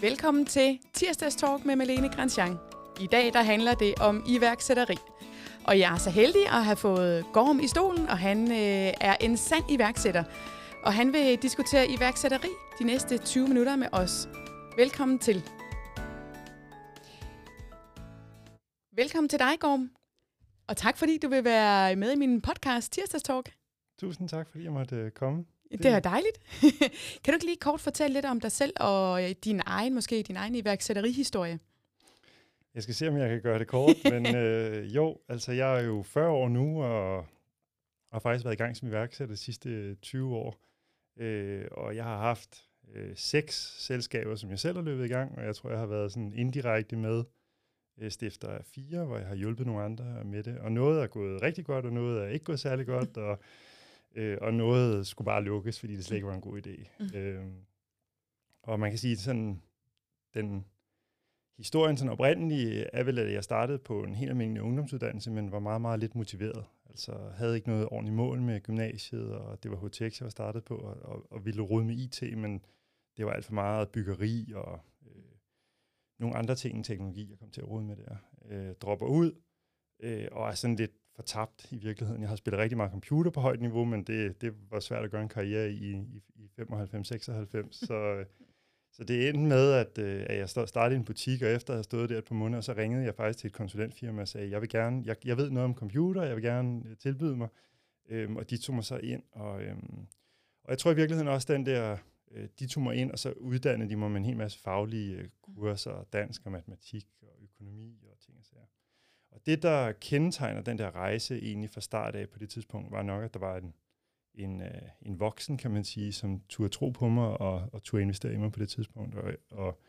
Velkommen til Tirsdags Talk med Malene Grandjean. I dag der handler det om iværksætteri. Og jeg er så heldig at have fået Gorm i stolen, og han øh, er en sand iværksætter. Og han vil diskutere iværksætteri de næste 20 minutter med os. Velkommen til. Velkommen til dig, Gorm. Og tak fordi du vil være med i min podcast Tirsdags Talk. Tusind tak, fordi jeg måtte øh, komme. Det er dejligt. kan du ikke lige kort fortælle lidt om dig selv og øh, din egen, måske din egen iværksætterihistorie? Jeg skal se, om jeg kan gøre det kort, men øh, jo, altså jeg er jo 40 år nu, og har faktisk været i gang som iværksætter de sidste 20 år. Øh, og jeg har haft øh, seks selskaber, som jeg selv har løbet i gang, og jeg tror, jeg har været sådan indirekte med øh, stifter af fire, hvor jeg har hjulpet nogle andre med det. Og noget er gået rigtig godt, og noget er ikke gået særlig godt, og øh, og noget skulle bare lukkes, fordi det slet ikke var en god idé. Mm. Øh, og man kan sige sådan, den historien sådan oprindelige er vel, at jeg startede på en helt almindelig ungdomsuddannelse, men var meget, meget lidt motiveret. Altså havde ikke noget ordentligt mål med gymnasiet, og det var HTX, jeg var startet på, og, og, og ville rode med IT, men det var alt for meget byggeri og øh, nogle andre ting end teknologi, jeg kom til at rode med der. Øh, dropper ud, øh, og er sådan lidt fortabt i virkeligheden. Jeg har spillet rigtig meget computer på højt niveau, men det, det var svært at gøre en karriere i, i, i 95-96. så, så det endte med, at, øh, at jeg startede en butik, og efter at have stået der et par måneder, så ringede jeg faktisk til et konsulentfirma og sagde, jeg vil gerne, jeg, jeg ved noget om computer, jeg vil gerne øh, tilbyde mig. Øhm, og de tog mig så ind, og, øhm, og jeg tror i virkeligheden også, den der, øh, de tog mig ind, og så uddannede de mig med en hel masse faglige øh, kurser, dansk og matematik og økonomi og ting og sager. Og det, der kendetegner den der rejse egentlig fra start af på det tidspunkt, var nok, at der var en, en, øh, en voksen, kan man sige, som turde tro på mig og, og turde investere i mig på det tidspunkt, og, og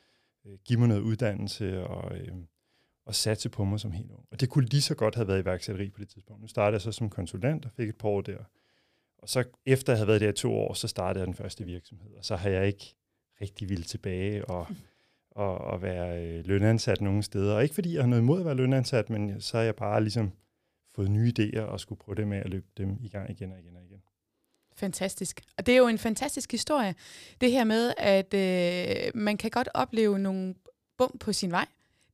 øh, give mig noget uddannelse og, øh, og satse på mig som helt ung. Og det kunne lige så godt have været iværksætteri på det tidspunkt. Nu startede jeg så som konsulent og fik et par år der. Og så efter jeg havde været der i to år, så startede jeg den første virksomhed. Og så har jeg ikke rigtig ville tilbage og at, at være øh, lønansat nogle steder. Og ikke fordi jeg har noget imod at være lønansat, men så har jeg bare ligesom fået nye idéer og skulle prøve det med at løbe dem i gang igen og igen og igen. Fantastisk. Og det er jo en fantastisk historie. Det her med, at øh, man kan godt opleve nogle bum på sin vej.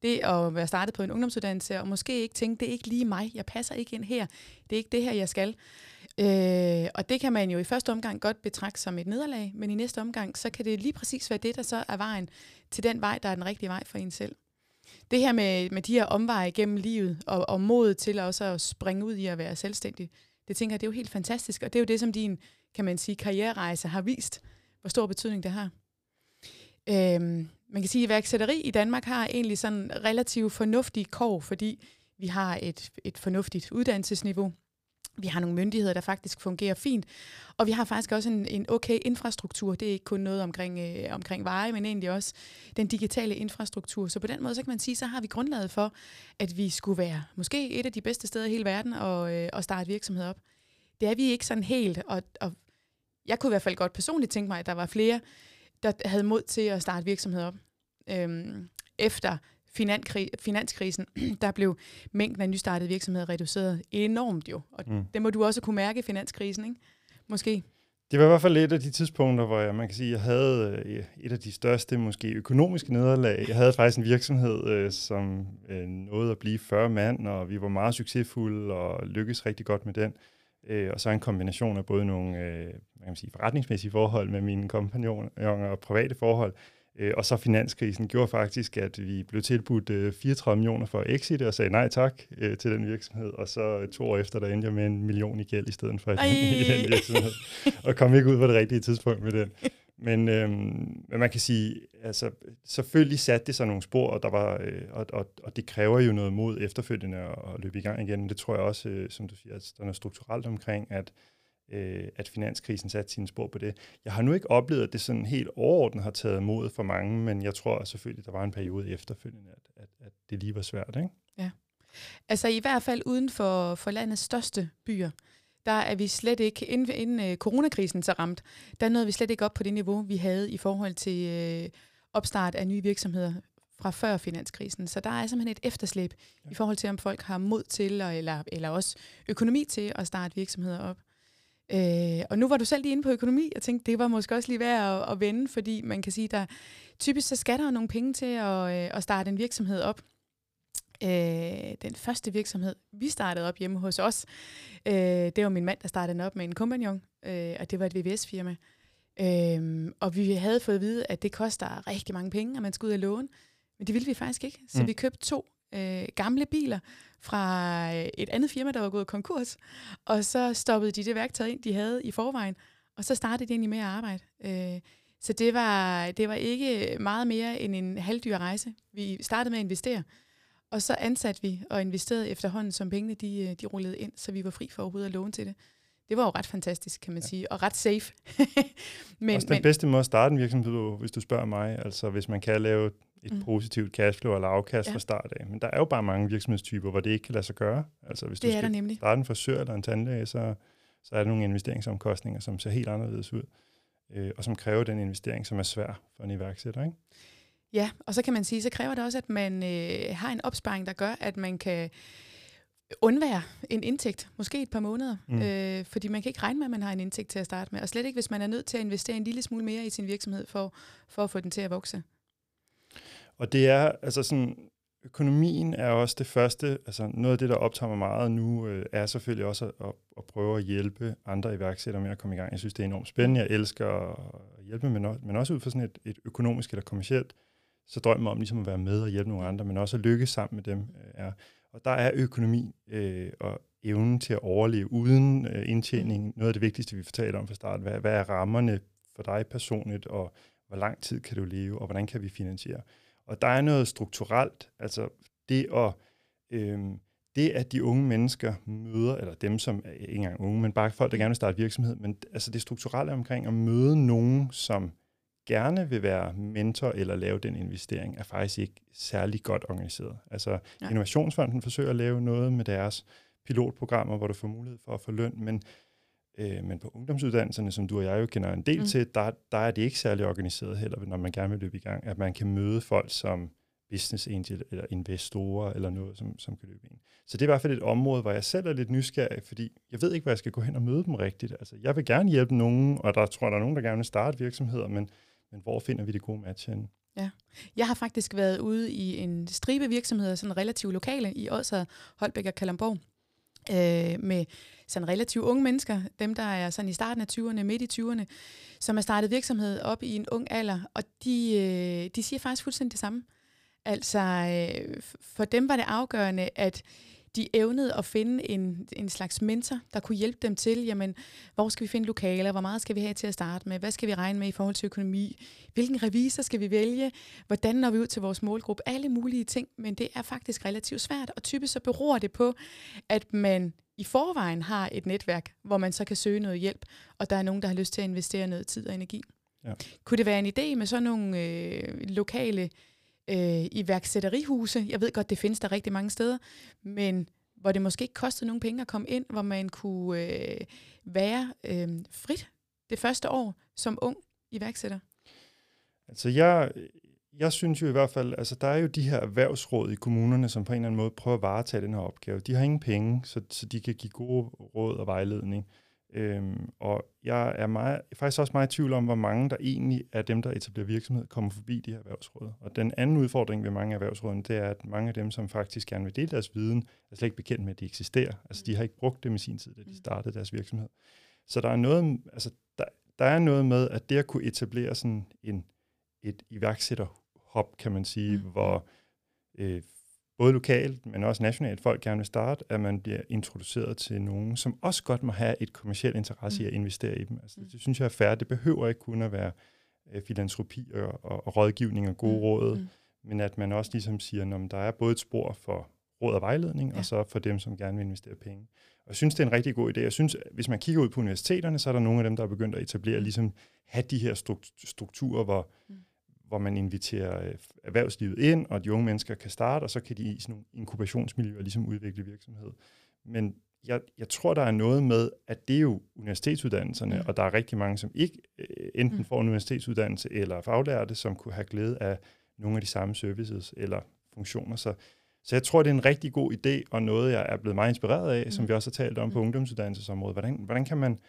Det at være startet på en ungdomsuddannelse, og måske ikke tænke, det er ikke lige mig, jeg passer ikke ind her, det er ikke det her, jeg skal. Øh, og det kan man jo i første omgang godt betragte som et nederlag, men i næste omgang, så kan det lige præcis være det, der så er vejen til den vej, der er den rigtige vej for en selv. Det her med, med de her omveje gennem livet, og, og modet til også at springe ud i at være selvstændig, det tænker jeg, det er jo helt fantastisk, og det er jo det, som din, kan man sige, karriererejse har vist, hvor stor betydning det har. Øhm, man kan sige, at iværksætteri i Danmark har egentlig sådan relativt fornuftige kår, fordi vi har et, et fornuftigt uddannelsesniveau. Vi har nogle myndigheder, der faktisk fungerer fint, og vi har faktisk også en, en okay infrastruktur. Det er ikke kun noget omkring, øh, omkring veje, men egentlig også den digitale infrastruktur. Så på den måde, så kan man sige, så har vi grundlaget for, at vi skulle være måske et af de bedste steder i hele verden at, øh, at starte virksomhed op. Det er vi ikke sådan helt, og, og jeg kunne i hvert fald godt personligt tænke mig, at der var flere, der havde mod til at starte virksomhed op. Øhm, efter finanskrisen, der blev mængden af nystartede virksomheder reduceret enormt jo. Og mm. det må du også kunne mærke i finanskrisen, ikke? Måske. Det var i hvert fald et af de tidspunkter, hvor jeg, man kan sige, jeg havde øh, et af de største måske økonomiske nederlag. Jeg havde faktisk en virksomhed, øh, som øh, nåede at blive 40 mand, og vi var meget succesfulde og lykkedes rigtig godt med den. og så en kombination af både nogle man kan sige, forretningsmæssige forhold med mine kompagnoner og private forhold, og så finanskrisen gjorde faktisk, at vi blev tilbudt øh, 34 millioner for exit, og sagde nej tak øh, til den virksomhed. Og så øh, to år efter, der endte jeg med en million i gæld i stedet for i den virksomhed. Og kom ikke ud på det rigtige tidspunkt med den. Men, øhm, men man kan sige, altså selvfølgelig satte det sig nogle spor, og, der var, øh, og, og, og det kræver jo noget mod efterfølgende at, at løbe i gang igen. Det tror jeg også, øh, som du siger, at der er noget strukturelt omkring, at øh, at finanskrisen satte sine spor på det. Jeg har nu ikke oplevet, at det sådan helt overordnet har taget mod for mange, men jeg tror selvfølgelig, der var en periode efterfølgende, at, at, at det lige var svært. Ikke? Ja. Altså i hvert fald uden for, for landets største byer, der er vi slet ikke, inden, inden uh, coronakrisen så ramt, der nåede vi slet ikke op på det niveau, vi havde i forhold til uh, opstart af nye virksomheder fra før finanskrisen. Så der er simpelthen et efterslæb ja. i forhold til, om folk har mod til, eller, eller også økonomi til at starte virksomheder op. Øh, og nu var du selv lige inde på økonomi, og tænkte, det var måske også lige værd at, at vende, fordi man kan sige, der typisk så skal der nogle penge til at, øh, at starte en virksomhed op. Øh, den første virksomhed, vi startede op hjemme hos os, øh, det var min mand, der startede den op med en kompagnon, øh, og det var et VVS-firma. Øh, og vi havde fået at vide, at det koster rigtig mange penge, at man skal ud og låne, men det ville vi faktisk ikke. Så mm. vi købte to øh, gamle biler fra øh, et andet firma, der var gået konkurs, og så stoppede de det værktøj ind, de havde i forvejen, og så startede de egentlig med at arbejde. Øh, så det var, det var ikke meget mere end en halvdyr rejse. Vi startede med at investere, og så ansatte vi og investerede efterhånden, som pengene de, øh, de rullede ind, så vi var fri for overhovedet at låne til det. Det var jo ret fantastisk, kan man ja. sige, og ret safe. men, Også den men, bedste måde at starte en virksomhed, hvis du spørger mig, altså hvis man kan lave et mm. positivt cashflow eller afkast ja. fra start af. Men der er jo bare mange virksomhedstyper, hvor det ikke kan lade sig gøre. Altså hvis det du skal nemlig. starte en frisør eller en tandlæge, så, så er der nogle investeringsomkostninger, som ser helt anderledes ud, øh, og som kræver den investering, som er svær for en iværksætter. Ikke? Ja, og så kan man sige, så kræver det også, at man øh, har en opsparing, der gør, at man kan undvære en indtægt, måske et par måneder, mm. øh, fordi man kan ikke regne med, at man har en indtægt til at starte med, og slet ikke, hvis man er nødt til at investere en lille smule mere i sin virksomhed for, for at få den til at vokse. Og det er, altså sådan, økonomien er også det første, altså noget af det, der optager mig meget nu, øh, er selvfølgelig også at, at prøve at hjælpe andre iværksættere med at komme i gang. Jeg synes, det er enormt spændende. Jeg elsker at hjælpe, men også, men også ud fra sådan et, et økonomisk eller kommercielt, så drømmer om ligesom at være med og hjælpe nogle andre, men også at lykkes sammen med dem. Øh, er. Og der er økonomi øh, og evnen til at overleve uden øh, indtjening noget af det vigtigste, vi fortalte om fra start. Hvad, hvad er rammerne for dig personligt, og hvor lang tid kan du leve, og hvordan kan vi finansiere? Og der er noget strukturelt, altså det at, øh, det at de unge mennesker møder, eller dem som er ikke engang unge, men bare folk, der gerne vil starte virksomhed, men altså det strukturelle omkring at møde nogen, som gerne vil være mentor eller lave den investering, er faktisk ikke særlig godt organiseret. Altså ja. Innovationsfonden forsøger at lave noget med deres pilotprogrammer, hvor du får mulighed for at få løn, men Øh, men på ungdomsuddannelserne, som du og jeg jo kender en del mm. til, der, der er det ikke særlig organiseret heller, når man gerne vil løbe i gang, at man kan møde folk som business angel eller investorer eller noget, som, som kan løbe ind. Så det er i hvert fald et område, hvor jeg selv er lidt nysgerrig, fordi jeg ved ikke, hvor jeg skal gå hen og møde dem rigtigt. Altså, jeg vil gerne hjælpe nogen, og der tror der er nogen, der gerne vil starte virksomheder, men, men hvor finder vi det gode match hen? Ja. Jeg har faktisk været ude i en stribe virksomheder, sådan relativt lokale, i Odsad, Holbæk og Kalamborg, øh, med sådan relativt unge mennesker, dem der er sådan i starten af 20'erne, midt i 20'erne, som har startet virksomhed op i en ung alder, og de, øh, de siger faktisk fuldstændig det samme. Altså, øh, for dem var det afgørende, at de evnede at finde en, en slags mentor, der kunne hjælpe dem til, jamen, hvor skal vi finde lokaler, hvor meget skal vi have til at starte med, hvad skal vi regne med i forhold til økonomi, hvilken revisor skal vi vælge, hvordan når vi ud til vores målgruppe, alle mulige ting, men det er faktisk relativt svært, og typisk så beror det på, at man i forvejen har et netværk, hvor man så kan søge noget hjælp, og der er nogen, der har lyst til at investere noget tid og energi. Ja. Kunne det være en idé med sådan nogle øh, lokale øh, iværksætterihuse? Jeg ved godt, det findes der rigtig mange steder, men hvor det måske ikke kostede nogen penge at komme ind, hvor man kunne øh, være øh, frit det første år som ung iværksætter? Altså jeg, jeg synes jo i hvert fald, altså der er jo de her erhvervsråd i kommunerne, som på en eller anden måde prøver at varetage den her opgave. De har ingen penge, så, så de kan give gode råd og vejledning. Øhm, og jeg er meget, faktisk også meget i tvivl om, hvor mange der egentlig er dem, der etablerer virksomhed, kommer forbi de her erhvervsråd. Og den anden udfordring ved mange af erhvervsrådene, det er, at mange af dem, som faktisk gerne vil dele deres viden, er slet ikke bekendt med, at de eksisterer. Altså de har ikke brugt dem i sin tid, da de mm. startede deres virksomhed. Så der er noget, altså, der, der er noget med, at det at kunne etablere sådan en, et iværksætter hop, kan man sige, mm. hvor øh, både lokalt, men også nationalt folk gerne vil starte, at man bliver introduceret til nogen, som også godt må have et kommersielt interesse mm. i at investere i dem. Altså, mm. Det synes jeg er fair. Det behøver ikke kun at være øh, filantropi og, og, og rådgivning og gode mm. råd, mm. men at man også ligesom siger, at der er både et spor for råd og vejledning, ja. og så for dem, som gerne vil investere penge. Og jeg synes, det er en rigtig god idé. Jeg synes, hvis man kigger ud på universiteterne, så er der nogle af dem, der er begyndt at etablere, mm. ligesom have de her strukturer, hvor mm hvor man inviterer øh, erhvervslivet ind, og de unge mennesker kan starte, og så kan de i sådan nogle inkubationsmiljøer ligesom udvikle virksomhed. Men jeg, jeg tror, der er noget med, at det er jo universitetsuddannelserne, mm. og der er rigtig mange, som ikke øh, enten mm. får en universitetsuddannelse eller faglærte, som kunne have glæde af nogle af de samme services eller funktioner. Så, så jeg tror, det er en rigtig god idé, og noget, jeg er blevet meget inspireret af, mm. som vi også har talt om mm. på ungdomsuddannelsesområdet. Hvordan, hvordan kan man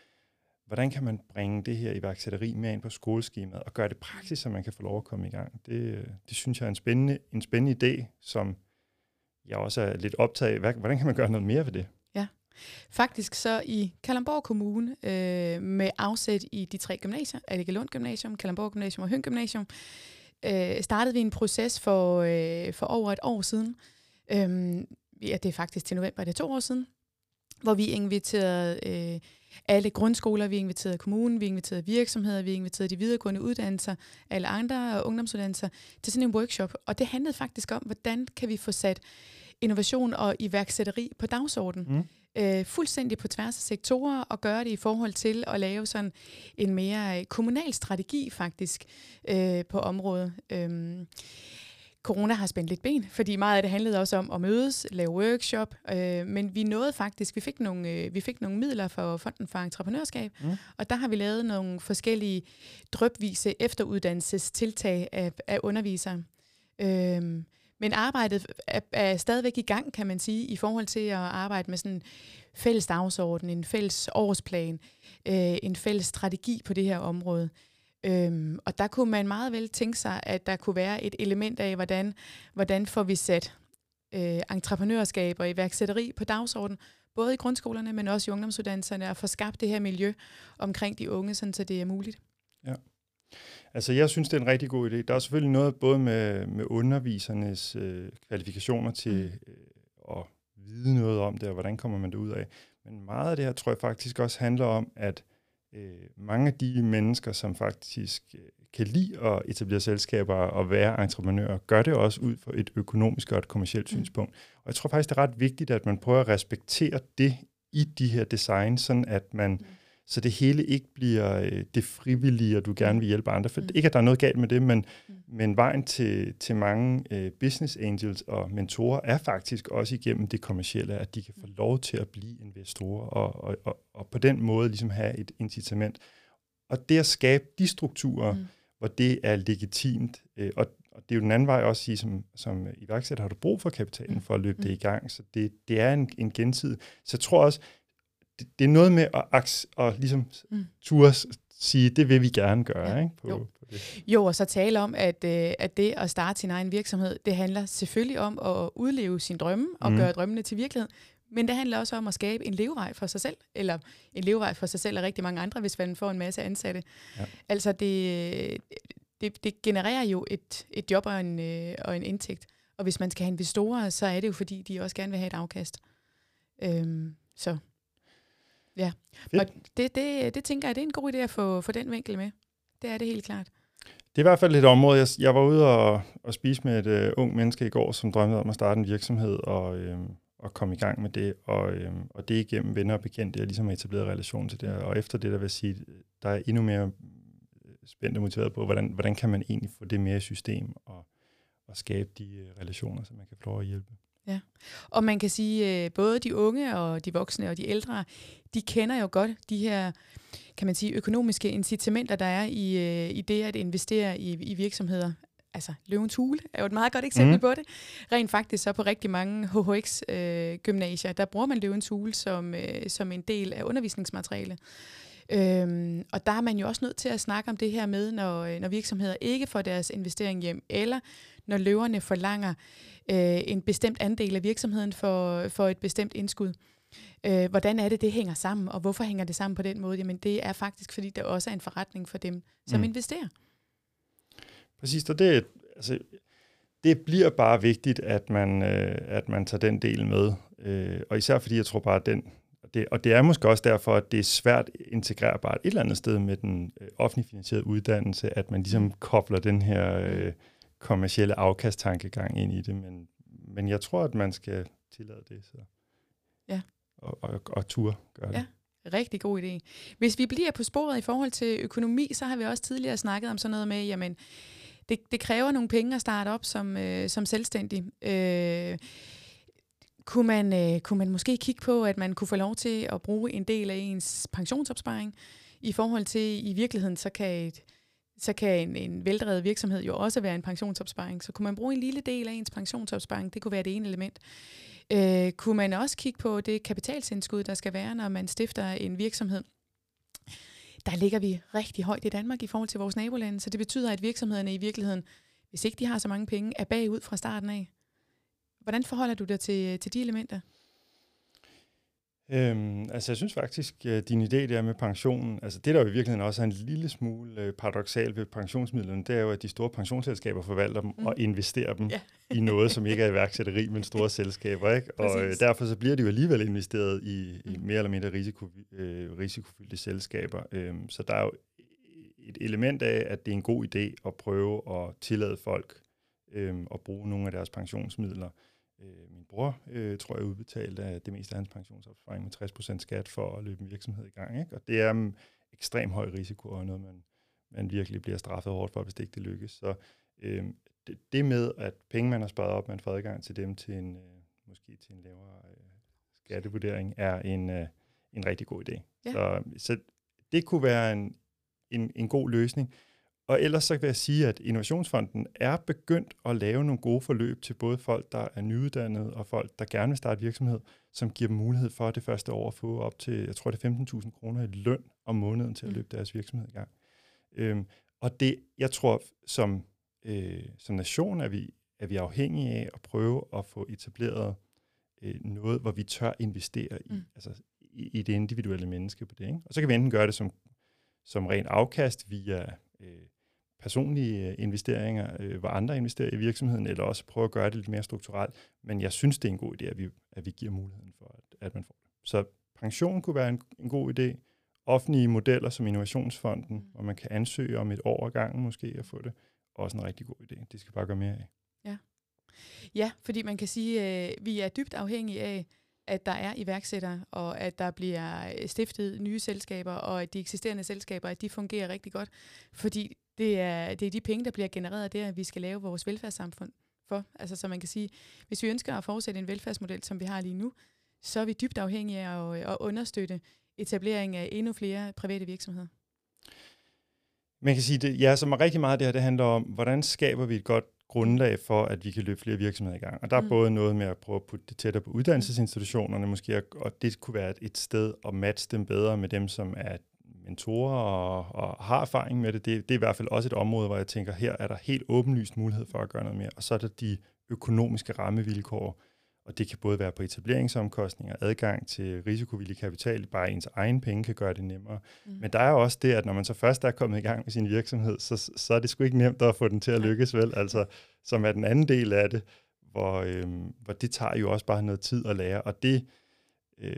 hvordan kan man bringe det her iværksætteri med ind på skoleskemaet og gøre det praksis, så man kan få lov at komme i gang. Det, øh, det synes jeg er en spændende, en spændende idé, som jeg også er lidt optaget af. Hvordan kan man gøre noget mere ved det? Ja, faktisk så i Kalamborg Kommune, øh, med afsæt i de tre gymnasier, Lund Gymnasium, Kalamborg Gymnasium og Høng Gymnasium, øh, startede vi en proces for, øh, for over et år siden. Øh, ja, det er faktisk til november, det er to år siden, hvor vi inviterede øh, alle grundskoler, vi inviterede kommunen, vi inviterede virksomheder, vi inviterede de videregående uddannelser, alle andre ungdomsuddannelser, til sådan en workshop. Og det handlede faktisk om, hvordan kan vi få sat innovation og iværksætteri på dagsordenen. Mm øh, fuldstændig på tværs af sektorer og gøre det i forhold til at lave sådan en mere kommunal strategi faktisk øh, på området. Øhm, corona har spændt lidt ben, fordi meget af det handlede også om at mødes, lave workshop, øh, men vi nåede faktisk, vi fik nogle, øh, vi fik nogle midler for Fonden for Entreprenørskab, mm. og der har vi lavet nogle forskellige drøbvise efteruddannelsestiltag af, af undervisere. Øh, men arbejdet er, er stadigvæk i gang, kan man sige, i forhold til at arbejde med sådan en fælles dagsorden, en fælles årsplan, øh, en fælles strategi på det her område. Øhm, og der kunne man meget vel tænke sig, at der kunne være et element af, hvordan, hvordan får vi sat øh, entreprenørskab og iværksætteri på dagsordenen, både i grundskolerne, men også i ungdomsuddannelserne, og få skabt det her miljø omkring de unge, sådan så det er muligt. Ja. Altså, jeg synes, det er en rigtig god idé. Der er selvfølgelig noget både med, med undervisernes øh, kvalifikationer til mm. øh, at vide noget om det, og hvordan kommer man det ud af. Men meget af det her tror jeg faktisk også handler om, at øh, mange af de mennesker, som faktisk øh, kan lide at etablere selskaber og være entreprenører, gør det også ud fra et økonomisk og et kommersielt mm. synspunkt. Og jeg tror faktisk, det er ret vigtigt, at man prøver at respektere det i de her design, sådan at man mm så det hele ikke bliver øh, det frivillige, og du gerne vil hjælpe andre. For mm. ikke, at der er noget galt med det, men, mm. men vejen til, til mange øh, business angels og mentorer er faktisk også igennem det kommercielle, at de kan få lov til at blive investorer, og, og, og, og på den måde ligesom have et incitament. Og det at skabe de strukturer, mm. hvor det er legitimt, øh, og, og det er jo den anden vej også at sige, som, som iværksætter har du brug for kapitalen mm. for at løbe mm. det i gang, så det, det er en, en gensidig. Så jeg tror også, det, det er noget med at, at, at ligesom mm. turde sige, det vil vi gerne gøre. Ja. Ikke, på, jo. På det. jo, og så tale om, at, øh, at det at starte sin egen virksomhed, det handler selvfølgelig om at udleve sin drømme og mm. gøre drømmene til virkelighed. Men det handler også om at skabe en levevej for sig selv, eller en levevej for sig selv og rigtig mange andre, hvis man får en masse ansatte. Ja. Altså det, det, det genererer jo et, et job og en, øh, og en indtægt. Og hvis man skal have investorer, så er det jo fordi, de også gerne vil have et afkast. Øhm, så Ja, Fedt. og det, det, det tænker jeg, det er en god idé at få, få den vinkel med. Det er det helt klart. Det er i hvert fald et område, jeg, jeg var ude og, og spise med et uh, ung menneske i går, som drømte om at starte en virksomhed og, øhm, og komme i gang med det. Og, øhm, og det igennem venner og bekendte, jeg ligesom har etableret relation til det. Og efter det, der vil sige, der er endnu mere øh, spændt og motiveret på, hvordan, hvordan kan man egentlig få det mere i system og, og skabe de uh, relationer, så man kan få lov at hjælpe. Ja, og man kan sige, øh, både de unge og de voksne og de ældre, de kender jo godt de her kan man sige, økonomiske incitamenter, der er i, øh, i det at investere i, i virksomheder. Altså, Løvens Hule er jo et meget godt eksempel mm. på det. Rent faktisk så på rigtig mange HHX-gymnasier, øh, der bruger man Løvens Hule som, øh, som en del af undervisningsmateriale. Øhm, og der er man jo også nødt til at snakke om det her med, når, øh, når virksomheder ikke får deres investering hjem, eller når løverne forlanger øh, en bestemt andel af virksomheden for, for et bestemt indskud. Øh, hvordan er det, det hænger sammen, og hvorfor hænger det sammen på den måde? Jamen det er faktisk, fordi det også er en forretning for dem, som mm. investerer. Præcis, og det, altså, det bliver bare vigtigt, at man, øh, at man tager den del med. Øh, og især fordi jeg tror bare, at den, det, og det er måske også derfor, at det er svært integrerbart et eller andet sted med den øh, offentlig finansierede uddannelse, at man ligesom mm. kobler den her øh, kommercielle afkasttankegang ind i det. Men, men jeg tror, at man skal tillade det. Så. Ja. Og, og, og tur gøre det. Ja. Rigtig god idé. Hvis vi bliver på sporet i forhold til økonomi, så har vi også tidligere snakket om sådan noget med, jamen, det, det kræver nogle penge at starte op som, øh, som selvstændig. Øh, kunne man, øh, kunne man måske kigge på, at man kunne få lov til at bruge en del af ens pensionsopsparing, i forhold til, i virkeligheden, så kan, et, så kan en, en veldrevet virksomhed jo også være en pensionsopsparing. Så kunne man bruge en lille del af ens pensionsopsparing, det kunne være det ene element. Øh, kunne man også kigge på det kapitalsindskud, der skal være, når man stifter en virksomhed? der ligger vi rigtig højt i Danmark i forhold til vores nabolande, så det betyder, at virksomhederne i virkeligheden, hvis ikke de har så mange penge, er bagud fra starten af. Hvordan forholder du dig til, til de elementer? Øhm, altså jeg synes faktisk, at din idé der med pensionen, altså det der jo i virkeligheden også er en lille smule øh, paradoxalt ved pensionsmidlerne, det er jo, at de store pensionsselskaber forvalter dem mm. og investerer dem ja. i noget, som ikke er iværksætteri, men store selskaber. Ikke? Og øh, derfor så bliver de jo alligevel investeret i, i mm. mere eller mindre risiko, øh, risikofyldte selskaber. Øhm, så der er jo et element af, at det er en god idé at prøve at tillade folk øh, at bruge nogle af deres pensionsmidler Øh, min bror, øh, tror jeg, udbetalte af det meste af hans pensionsopsparing med 60% skat for at løbe en virksomhed i gang. Ikke? Og det er en ekstrem høj risiko, og noget, man, man virkelig bliver straffet hårdt for, hvis det ikke det lykkes. Så øh, det, det med, at penge, man har sparet op, man får adgang til dem til en, øh, måske til en lavere øh, skattevurdering, er en, øh, en rigtig god idé. Ja. Så, så det kunne være en, en, en god løsning. Og ellers så vil jeg sige, at Innovationsfonden er begyndt at lave nogle gode forløb til både folk, der er nyuddannede og folk, der gerne vil starte virksomhed, som giver dem mulighed for det første år at få op til, jeg tror det er 15.000 kroner i løn om måneden til at mm. løbe deres virksomhed i gang. Øhm, og det, jeg tror, som, øh, som nation er vi, er vi afhængige af at prøve at få etableret øh, noget, hvor vi tør investere i, mm. altså, i, i det individuelle menneske på det. Ikke? Og så kan vi enten gøre det som, som ren afkast via øh, personlige øh, investeringer, øh, hvor andre investerer i virksomheden, eller også prøve at gøre det lidt mere strukturelt. Men jeg synes, det er en god idé, at vi, at vi giver muligheden for, at, at man får det. Så pension kunne være en, en god idé. Offentlige modeller som Innovationsfonden, mm. hvor man kan ansøge om et år ad gangen måske at få det, også en rigtig god idé. Det skal bare gøre mere af. Ja, ja fordi man kan sige, at øh, vi er dybt afhængige af, at der er iværksættere, og at der bliver stiftet nye selskaber, og at de eksisterende selskaber, at de fungerer rigtig godt. Fordi det er, det er de penge, der bliver genereret at vi skal lave vores velfærdssamfund for. Altså, så man kan sige, hvis vi ønsker at fortsætte en velfærdsmodel, som vi har lige nu, så er vi dybt afhængige af at, at understøtte etablering af endnu flere private virksomheder. Man kan sige, det, ja, som rigtig meget af det her, det handler om, hvordan skaber vi et godt grundlag for, at vi kan løbe flere virksomheder i gang. Og der er mm. både noget med at prøve at putte det tættere på uddannelsesinstitutionerne måske, og det kunne være et sted at matche dem bedre med dem, som er mentorer og, og har erfaring med det. det. Det er i hvert fald også et område, hvor jeg tænker, her er der helt åbenlyst mulighed for at gøre noget mere. Og så er der de økonomiske rammevilkår, og det kan både være på etableringsomkostninger, adgang til risikovillig kapital, bare ens egen penge kan gøre det nemmere. Mm. Men der er også det, at når man så først er kommet i gang med sin virksomhed, så, så er det sgu ikke nemt at få den til at lykkes, vel? Altså, som er den anden del af det, hvor, øhm, hvor det tager jo også bare noget tid at lære, og det, øh,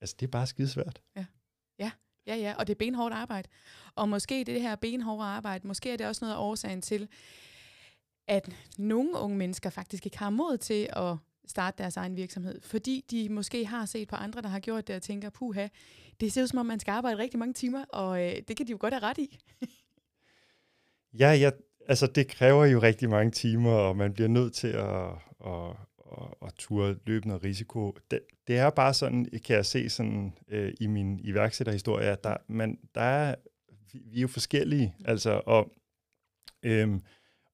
altså, det er bare skidesvært. Ja ja, ja, og det er benhårdt arbejde. Og måske det her benhårde arbejde, måske er det også noget af årsagen til, at nogle unge mennesker faktisk ikke har mod til at starte deres egen virksomhed, fordi de måske har set på andre, der har gjort det, og tænker, puha, det ser ud som om, man skal arbejde rigtig mange timer, og øh, det kan de jo godt have ret i. ja, ja, altså det kræver jo rigtig mange timer, og man bliver nødt til at, at, at, at ture løbe noget risiko. Det, det er bare sådan, kan jeg se sådan øh, i min iværksætterhistorie, at der, man, der er, vi, vi er jo forskellige, altså, og øhm,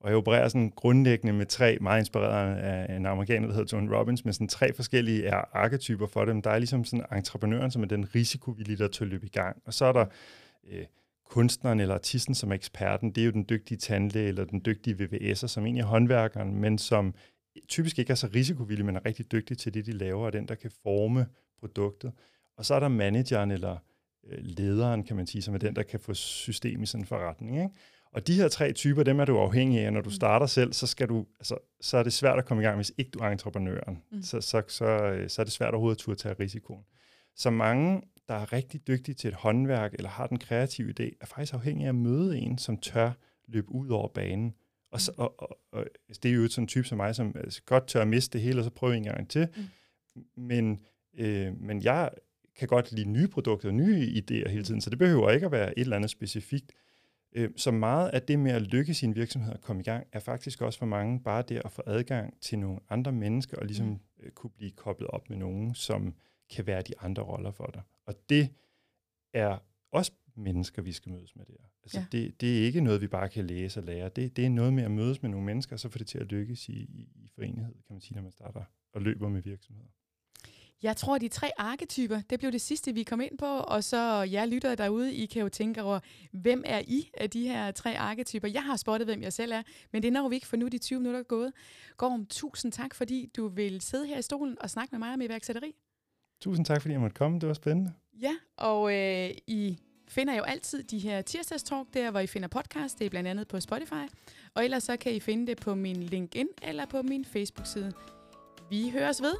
og jeg opererer sådan grundlæggende med tre, meget inspireret af en amerikaner, der hedder Tony Robbins, med sådan tre forskellige arketyper for dem. Der er ligesom sådan entreprenøren, som er den risikovillige, der til at løbe i gang. Og så er der øh, kunstneren eller artisten, som er eksperten. Det er jo den dygtige tandlæge eller den dygtige VVS'er, som egentlig er håndværkeren, men som typisk ikke er så risikovillig, men er rigtig dygtig til det, de laver, og den, der kan forme produktet. Og så er der manageren eller øh, lederen, kan man sige, som er den, der kan få system i sådan en forretning. Ikke? Og de her tre typer, dem er du afhængig af. Når du mm. starter selv, så, skal du, altså, så er det svært at komme i gang, hvis ikke du er entreprenøren. Mm. Så, så, så, så er det svært overhovedet at turde tage risikoen. Så mange, der er rigtig dygtige til et håndværk, eller har den kreative idé, er faktisk afhængige af at møde en, som tør løbe ud over banen. Og, så, og, og, og altså, det er jo sådan en type som mig, som altså, godt tør at miste det hele, og så prøve en gang til. Mm. Men, øh, men jeg kan godt lide nye produkter og nye idéer hele tiden, så det behøver ikke at være et eller andet specifikt. Øh, så meget af det med at lykkes sin virksomhed og komme i gang, er faktisk også for mange bare det at få adgang til nogle andre mennesker, og ligesom mm. Øh, kunne blive koblet op med nogen, som kan være de andre roller for dig. Og det er også mennesker, vi skal mødes med der. Altså ja. det, det er ikke noget, vi bare kan læse og lære. Det, det er noget med at mødes med nogle mennesker, og så får det til at lykkes i, i, i forenighed, kan man sige, når man starter og løber med virksomheder. Jeg tror, de tre arketyper, det blev det sidste, vi kom ind på. Og så jer lytter derude, I kan jo tænke over, hvem er I af de her tre arketyper? Jeg har spottet, hvem jeg selv er, men det når vi ikke, for nu er de 20 minutter gået. Gorm, tusind tak, fordi du vil sidde her i stolen og snakke med mig om iværksætteri. Tusind tak, fordi jeg måtte komme. Det var spændende. Ja, og øh, I finder jo altid de her tirsdagstalk, der hvor I finder podcast. Det er blandt andet på Spotify. Og ellers så kan I finde det på min LinkedIn eller på min Facebook-side. Vi høres ved.